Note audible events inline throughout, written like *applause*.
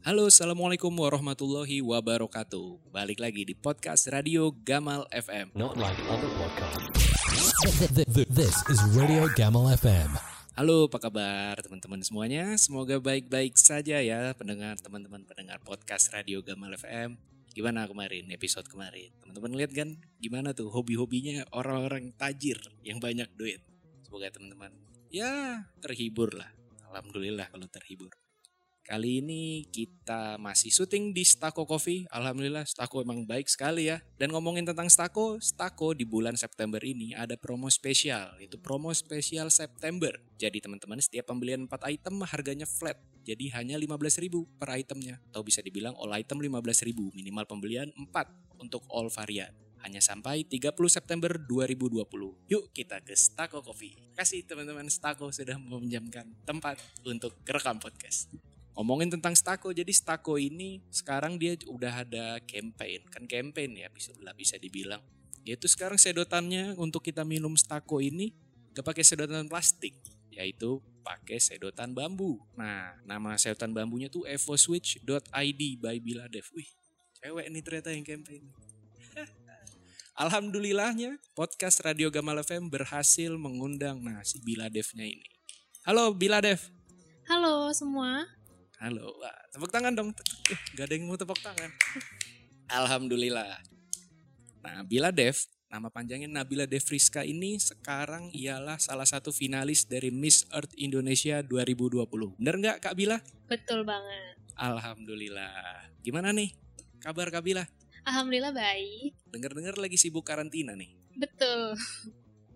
Halo, Assalamualaikum warahmatullahi wabarakatuh. Balik lagi di podcast Radio Gamal FM. Not like other podcasts. This is Radio Gamal FM. Halo, apa kabar teman-teman semuanya? Semoga baik-baik saja ya pendengar teman-teman pendengar podcast Radio Gamal FM. Gimana kemarin episode kemarin? Teman-teman lihat kan gimana tuh hobi-hobinya orang-orang tajir yang banyak duit. Semoga teman-teman ya terhibur lah. Alhamdulillah kalau terhibur. Kali ini kita masih syuting di Stako Coffee. Alhamdulillah Stako emang baik sekali ya. Dan ngomongin tentang Stako, Stako di bulan September ini ada promo spesial. Itu promo spesial September. Jadi teman-teman setiap pembelian 4 item harganya flat. Jadi hanya 15.000 per itemnya. Atau bisa dibilang all item 15.000 minimal pembelian 4 untuk all varian. Hanya sampai 30 September 2020. Yuk kita ke Stako Coffee. Kasih teman-teman Stako sudah meminjamkan tempat untuk kerekam podcast. Ngomongin tentang Stako, jadi Stako ini sekarang dia udah ada campaign, kan campaign ya bisa bisa dibilang. Yaitu sekarang sedotannya untuk kita minum Stako ini gak pakai sedotan plastik, yaitu pakai sedotan bambu. Nah, nama sedotan bambunya tuh evoswitch.id by Biladev. Wih, cewek nih ternyata yang campaign. *laughs* Alhamdulillahnya podcast Radio Gamal FM berhasil mengundang nah si Biladevnya ini. Halo Biladev. Halo semua. Halo, Wah, tepuk tangan dong. Gak ada yang mau tepuk tangan. Alhamdulillah. Nah, Bila Dev, nama panjangnya Nabila Devriska ini sekarang ialah salah satu finalis dari Miss Earth Indonesia 2020. Bener nggak Kak Bila? Betul banget. Alhamdulillah. Gimana nih kabar Kak Bila? Alhamdulillah baik. Dengar-dengar lagi sibuk karantina nih. Betul.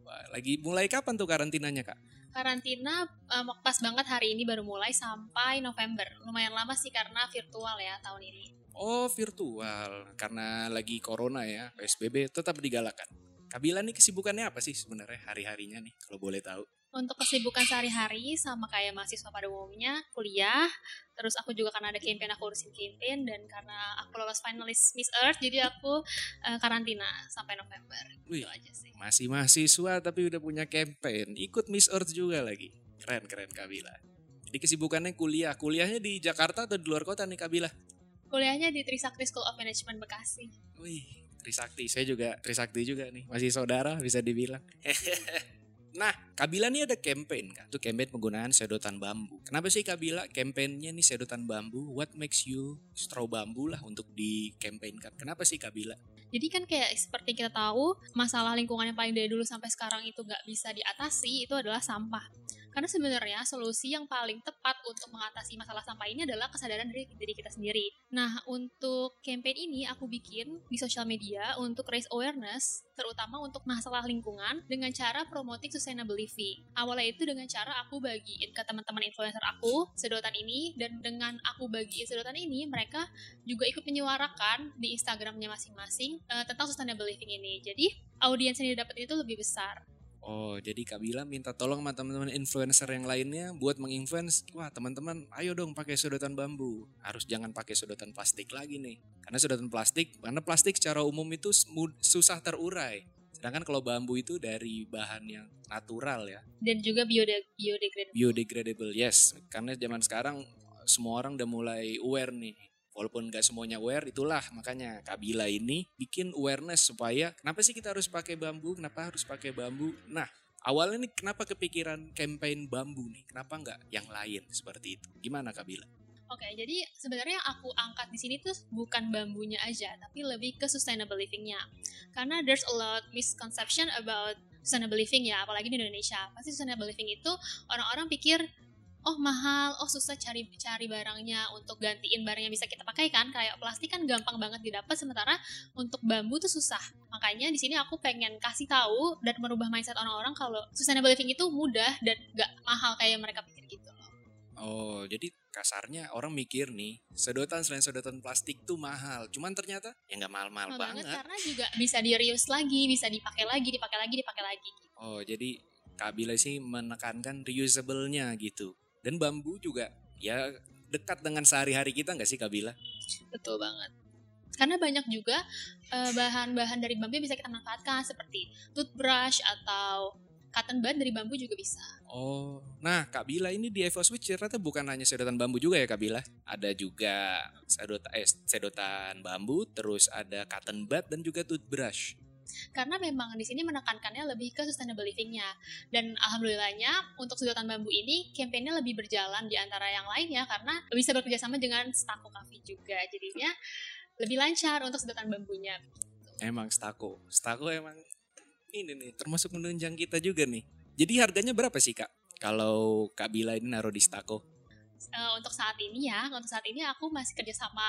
Wah, lagi mulai kapan tuh karantinanya Kak? Karantina um, pas banget hari ini baru mulai sampai November. Lumayan lama sih karena virtual ya tahun ini. Oh virtual, karena lagi corona ya, PSBB tetap digalakan. Kabila nih kesibukannya apa sih sebenarnya hari-harinya nih kalau boleh tahu? Untuk kesibukan sehari-hari sama kayak mahasiswa pada umumnya, kuliah, terus aku juga karena ada campaign aku urusin campaign dan karena aku lolos finalis Miss Earth jadi aku uh, karantina sampai November. Wih, Itu aja sih. Masih mahasiswa tapi udah punya campaign, ikut Miss Earth juga lagi. Keren keren Kabila. Jadi kesibukannya kuliah, kuliahnya di Jakarta atau di luar kota nih Kabila? Kuliahnya di Trisakti School of Management Bekasi. Wih, Trisakti. Saya juga Trisakti juga nih. Masih saudara bisa dibilang. *laughs* Nah, Kabila nih ada campaign kan. Itu campaign penggunaan sedotan bambu. Kenapa sih Kabila campaignnya nih sedotan bambu? What makes you straw bambu lah untuk di campaign kan? Kenapa sih Kabila? Jadi kan kayak seperti kita tahu, masalah lingkungan yang paling dari dulu sampai sekarang itu nggak bisa diatasi, itu adalah sampah. Karena sebenarnya solusi yang paling tepat untuk mengatasi masalah sampah ini adalah kesadaran dari diri kita sendiri. Nah, untuk campaign ini aku bikin di sosial media untuk raise awareness, terutama untuk masalah lingkungan dengan cara promoting sustainable living. Awalnya itu dengan cara aku bagiin ke teman-teman influencer aku sedotan ini dan dengan aku bagiin sedotan ini mereka juga ikut menyuarakan di Instagramnya masing-masing uh, tentang sustainable living ini. Jadi audiens yang didapat itu lebih besar. Oh, jadi Kak Bila minta tolong sama teman-teman influencer yang lainnya buat menginfluence, wah teman-teman ayo dong pakai sedotan bambu. Harus jangan pakai sedotan plastik lagi nih. Karena sedotan plastik, karena plastik secara umum itu susah terurai. Sedangkan kalau bambu itu dari bahan yang natural ya. Dan juga biodegradable. Biodegradable, yes. Karena zaman sekarang semua orang udah mulai aware nih walaupun gak semuanya aware itulah makanya Kabila ini bikin awareness supaya kenapa sih kita harus pakai bambu kenapa harus pakai bambu nah awalnya nih kenapa kepikiran campaign bambu nih kenapa nggak yang lain seperti itu gimana Kabila Oke, jadi sebenarnya yang aku angkat di sini tuh bukan bambunya aja, tapi lebih ke sustainable livingnya. Karena there's a lot misconception about sustainable living ya, apalagi di Indonesia. Pasti sustainable living itu orang-orang pikir oh mahal, oh susah cari cari barangnya untuk gantiin barang yang bisa kita pakai kan. Kayak plastik kan gampang banget didapat sementara untuk bambu tuh susah. Makanya di sini aku pengen kasih tahu dan merubah mindset orang-orang kalau sustainable living itu mudah dan gak mahal kayak mereka pikir gitu loh. Oh, jadi kasarnya orang mikir nih sedotan selain sedotan plastik tuh mahal cuman ternyata ya nggak mahal-mahal banget, banget karena juga bisa di reuse lagi bisa dipakai lagi dipakai lagi dipakai lagi oh jadi Kabila sih menekankan reusable-nya gitu dan bambu juga ya dekat dengan sehari-hari kita nggak sih Kabila? Betul banget. Karena banyak juga bahan bahan-bahan dari bambu yang bisa kita manfaatkan seperti toothbrush atau cotton bud dari bambu juga bisa. Oh, nah Kak Bila ini di Evo Switch ternyata bukan hanya sedotan bambu juga ya Kak Bila. Ada juga sedotan, eh, sedotan bambu, terus ada cotton bud dan juga toothbrush. Karena memang di sini menekankannya lebih ke sustainable living-nya. Dan alhamdulillahnya untuk sedotan bambu ini kampanye lebih berjalan di antara yang lainnya karena bisa bekerja sama dengan Stako Coffee juga. Jadinya lebih lancar untuk sedotan bambunya. Emang Stako, Stako emang ini nih termasuk menunjang kita juga nih. Jadi harganya berapa sih Kak? Kalau Kak Bila ini naruh di Stako? Eh, untuk saat ini ya, untuk saat ini aku masih kerja sama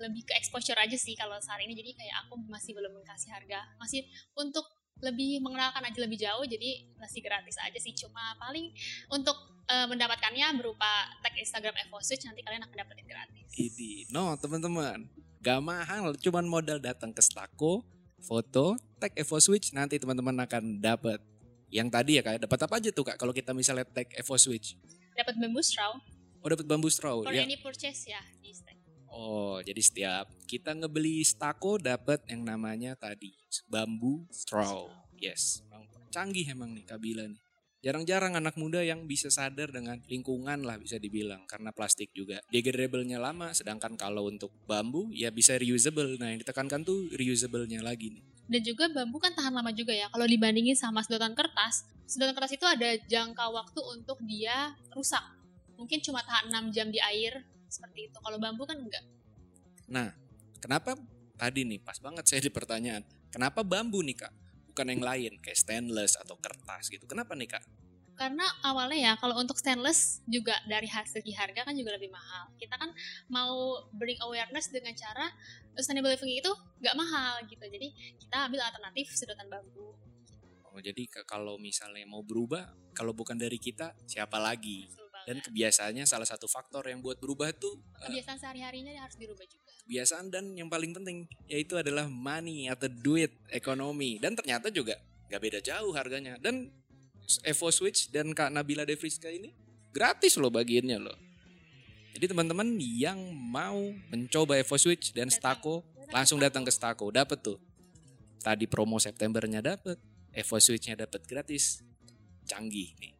lebih ke exposure aja sih kalau saat ini. Jadi kayak aku masih belum kasih harga, masih untuk lebih mengenalkan aja lebih jauh. Jadi masih gratis aja sih. Cuma paling untuk eh, mendapatkannya berupa tag Instagram Evo Switch nanti kalian akan dapetin gratis. Ini, no teman-teman, gak mahal, cuman modal datang ke Stako, foto, tag Evo Switch, nanti teman-teman akan dapat. Yang tadi ya kak, dapat apa aja tuh kak? Kalau kita misalnya tag Evo Switch, Dapat bamboo straw oh dapat bambu straw for ya. any purchase ya di Instagram. Oh, jadi setiap kita ngebeli Stako dapat yang namanya tadi bambu straw. Yes, canggih emang nih Kabila nih. Jarang-jarang anak muda yang bisa sadar dengan lingkungan lah bisa dibilang karena plastik juga degradable-nya lama sedangkan kalau untuk bambu ya bisa reusable. Nah, yang ditekankan tuh reusable-nya lagi nih. Dan juga bambu kan tahan lama juga ya. Kalau dibandingin sama sedotan kertas, sedotan kertas itu ada jangka waktu untuk dia rusak. Mungkin cuma tahan 6 jam di air seperti itu. Kalau bambu kan enggak. Nah, kenapa tadi nih pas banget saya di pertanyaan, kenapa bambu nih Kak? Bukan yang lain kayak stainless atau kertas gitu. Kenapa nih Kak? Karena awalnya ya kalau untuk stainless juga dari segi harga kan juga lebih mahal. Kita kan mau bring awareness dengan cara sustainable living itu nggak mahal gitu. Jadi kita ambil alternatif sedotan bambu. Oh, jadi kalau misalnya mau berubah, kalau bukan dari kita, siapa lagi? Betul Dan kebiasaannya salah satu faktor yang buat berubah tuh eh, Kebiasaan sehari-harinya harus dirubah juga. kebiasaan dan yang paling penting yaitu adalah money atau duit ekonomi. Dan ternyata juga nggak beda jauh harganya. Dan Evo Switch dan Kak Nabila Devriska ini gratis loh bagiannya loh. Jadi teman-teman yang mau mencoba Evo Switch dan. Stako langsung datang ke Stako dapat tuh. Tadi promo Septembernya dapat, Evo Switch-nya dapat gratis. Canggih nih.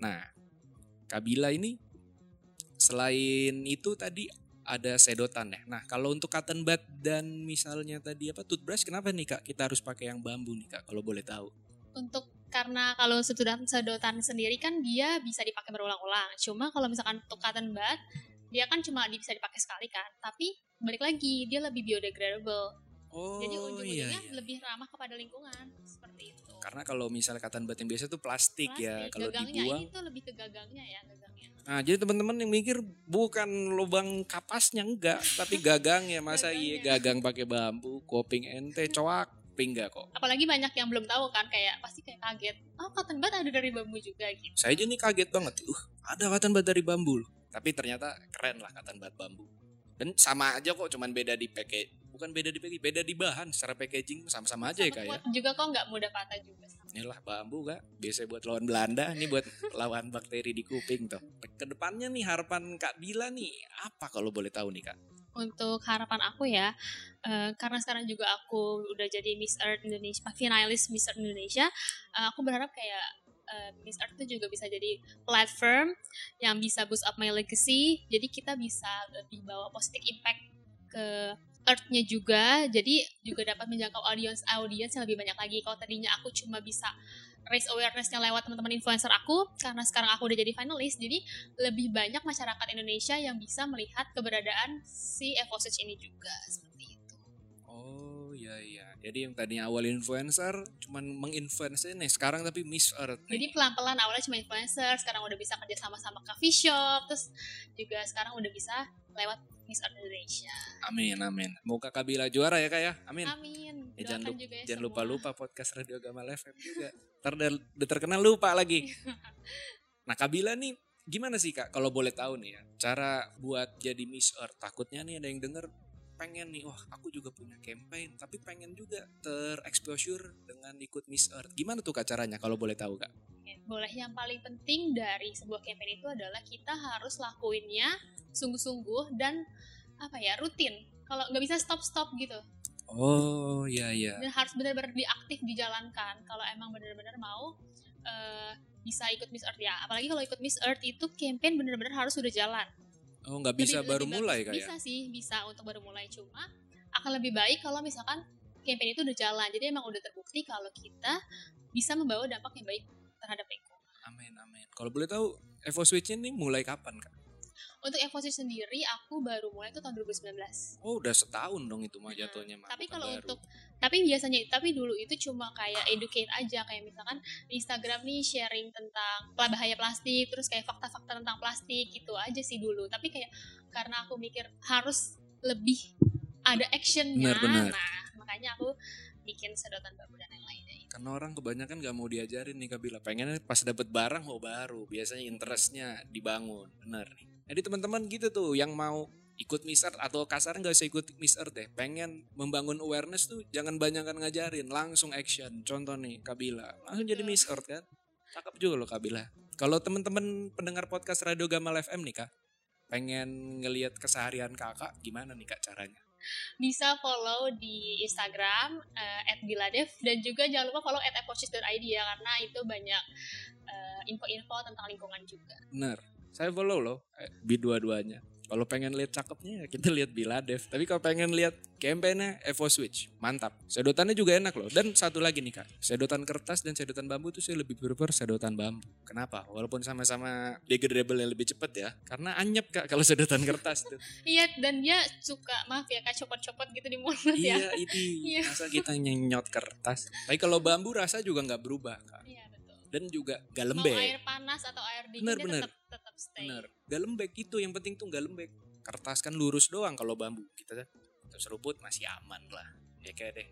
Nah, Kabila ini selain itu tadi ada sedotan ya. Nah, kalau untuk cotton bud dan misalnya tadi apa toothbrush kenapa nih Kak kita harus pakai yang bambu nih Kak kalau boleh tahu? untuk karena kalau sedotan sedotan sendiri kan dia bisa dipakai berulang-ulang. Cuma kalau misalkan untuk cotton bud dia kan cuma bisa dipakai sekali kan. Tapi balik lagi dia lebih biodegradable. Oh, Jadi ujung-ujungnya iya, iya. lebih ramah kepada lingkungan. Karena kalau misalnya bud yang biasa tuh plastik, ya, Plastik, kalau gagangnya dibuang. ini tuh lebih ke gagangnya ya gagangnya. Nah, jadi teman-teman yang mikir bukan lubang kapasnya enggak, tapi gagang ya masa iya Gagangnya. gagang pakai bambu, koping ente coak, enggak kok. Apalagi banyak yang belum tahu kan kayak pasti kayak kaget. Oh cotton bud ada dari bambu juga gitu. Saya aja nih kaget banget. Uh, ada cotton bud dari bambu loh. Tapi ternyata keren lah cotton bud bambu. Dan sama aja kok, cuman beda di package. Bukan beda di package, beda di bahan. Secara packaging sama-sama aja ya Sama kak ya. juga kok nggak mudah patah juga. Inilah bambu kak, biasa buat lawan Belanda, ini buat *laughs* lawan bakteri di kuping tuh. Ke depannya nih harapan Kak Bila nih apa kalau boleh tahu nih kak? untuk harapan aku ya eh, karena sekarang juga aku udah jadi Miss Earth Indonesia finalis Miss Earth Indonesia eh, aku berharap kayak eh, Miss Earth itu juga bisa jadi platform yang bisa boost up my legacy jadi kita bisa lebih bawa positive impact ke Earth-nya juga jadi juga dapat menjangkau audience audience yang lebih banyak lagi kalau tadinya aku cuma bisa raise awareness-nya lewat teman-teman influencer aku karena sekarang aku udah jadi finalis jadi lebih banyak masyarakat Indonesia yang bisa melihat keberadaan si Evo Switch ini juga seperti itu. Oh iya iya. Jadi yang tadinya awal influencer cuman menginfluence nih sekarang tapi Miss Earth. Jadi pelan-pelan awalnya cuma influencer, sekarang udah bisa kerja sama-sama coffee shop, terus juga sekarang udah bisa lewat Miss Indonesia. Amin amin. Moga Kabila juara ya kak ya. Amin. Amin. Ya, jangan lupa, juga ya jangan lupa lupa podcast Radio Gamal FM juga. Ntar udah, terkenal lupa lagi. *laughs* Nah Kabila nih gimana sih kak kalau boleh tahu nih ya cara buat jadi Miss Earth takutnya nih ada yang denger pengen nih wah aku juga punya campaign tapi pengen juga terexposure dengan ikut Miss Earth gimana tuh kak caranya kalau boleh tahu kak Boleh yang paling penting dari sebuah campaign itu adalah kita harus lakuinnya sungguh-sungguh dan apa ya rutin. Kalau nggak bisa stop-stop gitu. oh iya iya dan harus benar-benar diaktif dijalankan kalau emang benar-benar mau eh, bisa ikut Miss Earth ya. Apalagi kalau ikut Miss Earth itu campaign bener-bener harus sudah jalan. Oh nggak bisa Lebih- baru lebih mulai kayak. Bisa sih, bisa untuk baru mulai cuma akan lebih baik kalau misalkan campaign itu udah jalan. Jadi emang udah terbukti kalau kita bisa membawa dampak yang baik terhadap lingkungan. Amin amin. Kalau boleh tahu Evo Switch ini mulai kapan kak? Untuk Evosi sendiri aku baru mulai itu tahun 2019. Oh udah setahun dong itu mah Hmm, jatuhnya mah. tapi kalau baru. untuk tapi biasanya tapi dulu itu cuma kayak educate aja kayak misalkan di Instagram nih sharing tentang bahaya plastik terus kayak fakta-fakta tentang plastik gitu aja sih dulu tapi kayak karena aku mikir harus lebih ada actionnya Benar, benar. nah makanya aku bikin sedotan bambu dan lain-lain Karena orang kebanyakan nggak mau diajarin nih Kabila. Pengennya pas dapet barang oh baru. Biasanya interestnya dibangun. Bener nih. Jadi teman-teman gitu tuh yang mau ikut Miss Earth atau kasar nggak usah ikut Miss Earth deh. Pengen membangun awareness tuh jangan banyak ngajarin. Langsung action. Contoh nih Kabila. Langsung jadi Miss Earth kan. Cakep juga loh Kabila. Kalau teman-teman pendengar podcast Radio Gamal FM nih kak. Pengen ngelihat keseharian kakak gimana nih kak caranya? Bisa follow di Instagram eh, @biladev dan juga jangan lupa follow @eposis.id ya karena itu banyak eh, info-info tentang lingkungan juga Bener. Saya follow loh eh, di dua-duanya. Kalau pengen lihat cakepnya ya kita lihat Biladev. Tapi kalau pengen lihat campaignnya Evo Switch, mantap. Sedotannya juga enak loh. Dan satu lagi nih kak, sedotan kertas dan sedotan bambu tuh saya lebih prefer sedotan bambu. Kenapa? Walaupun sama-sama degradable yang lebih cepet ya. Karena anyep kak kalau sedotan kertas tuh. *laughs* iya dan dia suka maaf ya kayak copot-copot gitu di mulut ya iya ini. *laughs* Iya. Masa kita nyenyot kertas. Tapi kalau bambu rasa juga nggak berubah kak. iya betul Dan juga gak mau lembek. air panas atau air dingin Bener, tetap stay Bener. Gak lembek itu yang penting tuh gak lembek. Kertas kan lurus doang kalau bambu. Kita kita seruput masih aman lah. Ya kayak deh.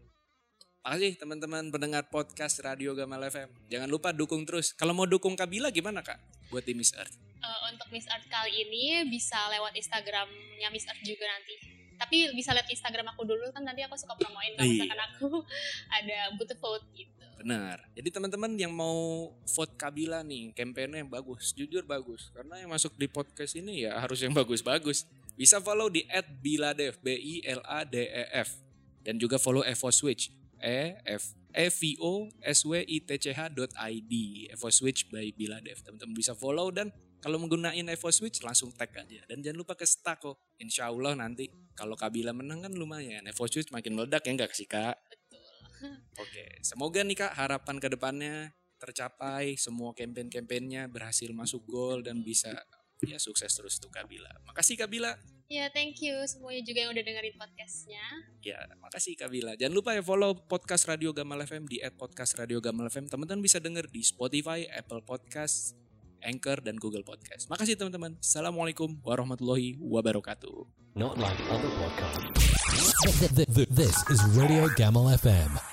Makasih teman-teman pendengar podcast Radio Gamal FM. Jangan lupa dukung terus. Kalau mau dukung Kabila gimana kak? Buat di Miss Earth. Eh, untuk Miss Art kali ini bisa lewat Instagramnya Miss Art juga nanti tapi bisa lihat Instagram aku dulu kan nanti aku suka promoin kalau Iya. misalkan aku *laughs* ada butuh vote gitu Benar. Jadi teman-teman yang mau vote Kabila nih, kampanye bagus, jujur bagus. Karena yang masuk di podcast ini ya harus yang *laughs* bagus-bagus. Bisa follow di @biladev, B I L A D E F. Dan juga follow Evo Switch, E F E V O S W I T C H dot ID. Evo Switch by Biladev. Teman-teman bisa follow dan kalau menggunakan Evo Switch langsung tag aja. Dan jangan lupa ke stack kok. Insya Allah nanti kalau Kabila menang kan lumayan. Evo Switch makin meledak ya enggak sih kak? Oke, semoga nih Kak harapan ke depannya tercapai, semua campaign-campaignnya berhasil masuk gol dan bisa ya sukses terus tuh Kabila. Makasih Kabila. ya thank you semuanya juga yang udah dengerin podcastnya Ya, makasih Kabila. Jangan lupa ya follow podcast Radio Gamal FM di @podcast Radio Gamal FM. Teman-teman bisa denger di Spotify, Apple Podcast, Anchor dan Google Podcast. Makasih teman-teman. Assalamualaikum warahmatullahi wabarakatuh. Not like other podcasts. This is Radio Gamal FM.